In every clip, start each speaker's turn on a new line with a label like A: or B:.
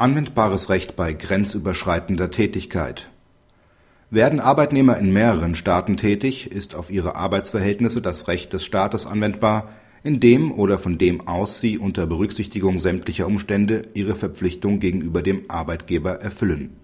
A: Anwendbares Recht bei grenzüberschreitender Tätigkeit Werden Arbeitnehmer in mehreren Staaten tätig, ist auf ihre Arbeitsverhältnisse das Recht des Staates anwendbar, in dem oder von dem aus sie unter Berücksichtigung sämtlicher Umstände ihre Verpflichtung gegenüber dem Arbeitgeber erfüllen.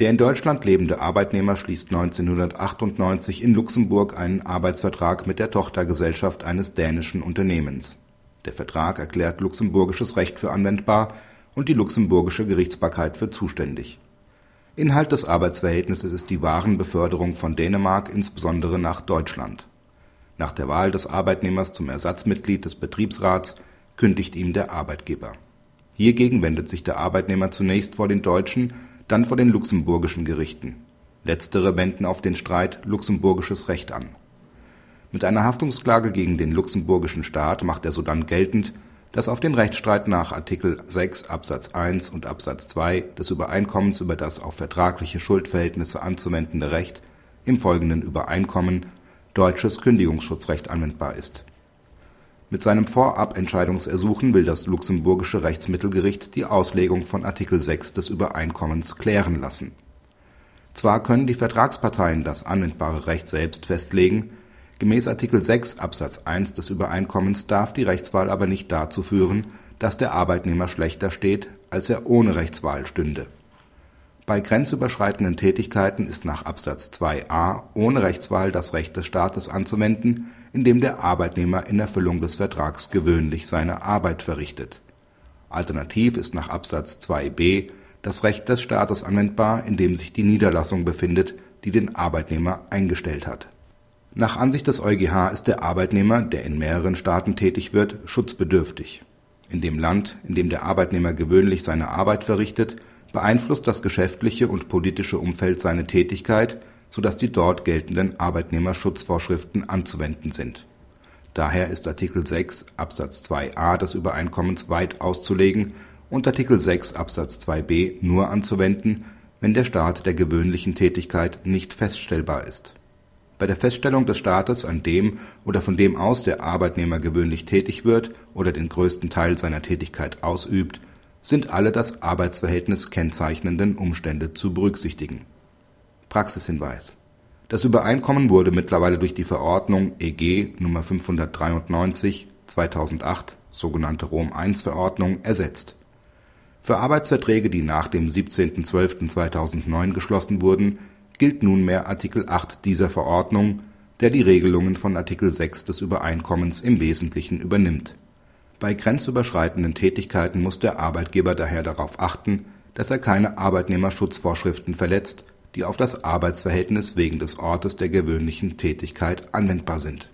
A: Der in Deutschland lebende Arbeitnehmer schließt 1998 in Luxemburg einen Arbeitsvertrag mit der Tochtergesellschaft eines dänischen Unternehmens. Der Vertrag erklärt luxemburgisches Recht für anwendbar und die luxemburgische Gerichtsbarkeit für zuständig. Inhalt des Arbeitsverhältnisses ist die Warenbeförderung von Dänemark insbesondere nach Deutschland. Nach der Wahl des Arbeitnehmers zum Ersatzmitglied des Betriebsrats kündigt ihm der Arbeitgeber. Hiergegen wendet sich der Arbeitnehmer zunächst vor den deutschen, dann vor den luxemburgischen Gerichten. Letztere wenden auf den Streit luxemburgisches Recht an. Mit einer Haftungsklage gegen den luxemburgischen Staat macht er sodann geltend das auf den Rechtsstreit nach Artikel 6 Absatz 1 und Absatz 2 des Übereinkommens über das auf vertragliche Schuldverhältnisse anzuwendende Recht im folgenden Übereinkommen deutsches Kündigungsschutzrecht anwendbar ist. Mit seinem Vorabentscheidungsersuchen will das luxemburgische Rechtsmittelgericht die Auslegung von Artikel 6 des Übereinkommens klären lassen. Zwar können die Vertragsparteien das anwendbare Recht selbst festlegen Gemäß Artikel 6 Absatz 1 des Übereinkommens darf die Rechtswahl aber nicht dazu führen, dass der Arbeitnehmer schlechter steht, als er ohne Rechtswahl stünde. Bei grenzüberschreitenden Tätigkeiten ist nach Absatz 2a ohne Rechtswahl das Recht des Staates anzuwenden, indem der Arbeitnehmer in Erfüllung des Vertrags gewöhnlich seine Arbeit verrichtet. Alternativ ist nach Absatz 2b das Recht des Staates anwendbar, in dem sich die Niederlassung befindet, die den Arbeitnehmer eingestellt hat nach Ansicht des EuGH ist der Arbeitnehmer, der in mehreren Staaten tätig wird, schutzbedürftig. In dem Land, in dem der Arbeitnehmer gewöhnlich seine Arbeit verrichtet, beeinflusst das geschäftliche und politische Umfeld seine Tätigkeit, so dass die dort geltenden Arbeitnehmerschutzvorschriften anzuwenden sind. Daher ist Artikel 6 Absatz 2a des Übereinkommens weit auszulegen und Artikel 6 Absatz 2b nur anzuwenden, wenn der Staat der gewöhnlichen Tätigkeit nicht feststellbar ist bei der Feststellung des Staates, an dem oder von dem aus der Arbeitnehmer gewöhnlich tätig wird oder den größten Teil seiner Tätigkeit ausübt, sind alle das Arbeitsverhältnis kennzeichnenden Umstände zu berücksichtigen. Praxishinweis Das Übereinkommen wurde mittlerweile durch die Verordnung EG Nr. 593 2008 sogenannte Rom-I-Verordnung ersetzt. Für Arbeitsverträge, die nach dem 17.12.2009 geschlossen wurden gilt nunmehr Artikel 8 dieser Verordnung, der die Regelungen von Artikel 6 des Übereinkommens im Wesentlichen übernimmt. Bei grenzüberschreitenden Tätigkeiten muss der Arbeitgeber daher darauf achten, dass er keine Arbeitnehmerschutzvorschriften verletzt, die auf das Arbeitsverhältnis wegen des Ortes der gewöhnlichen Tätigkeit anwendbar sind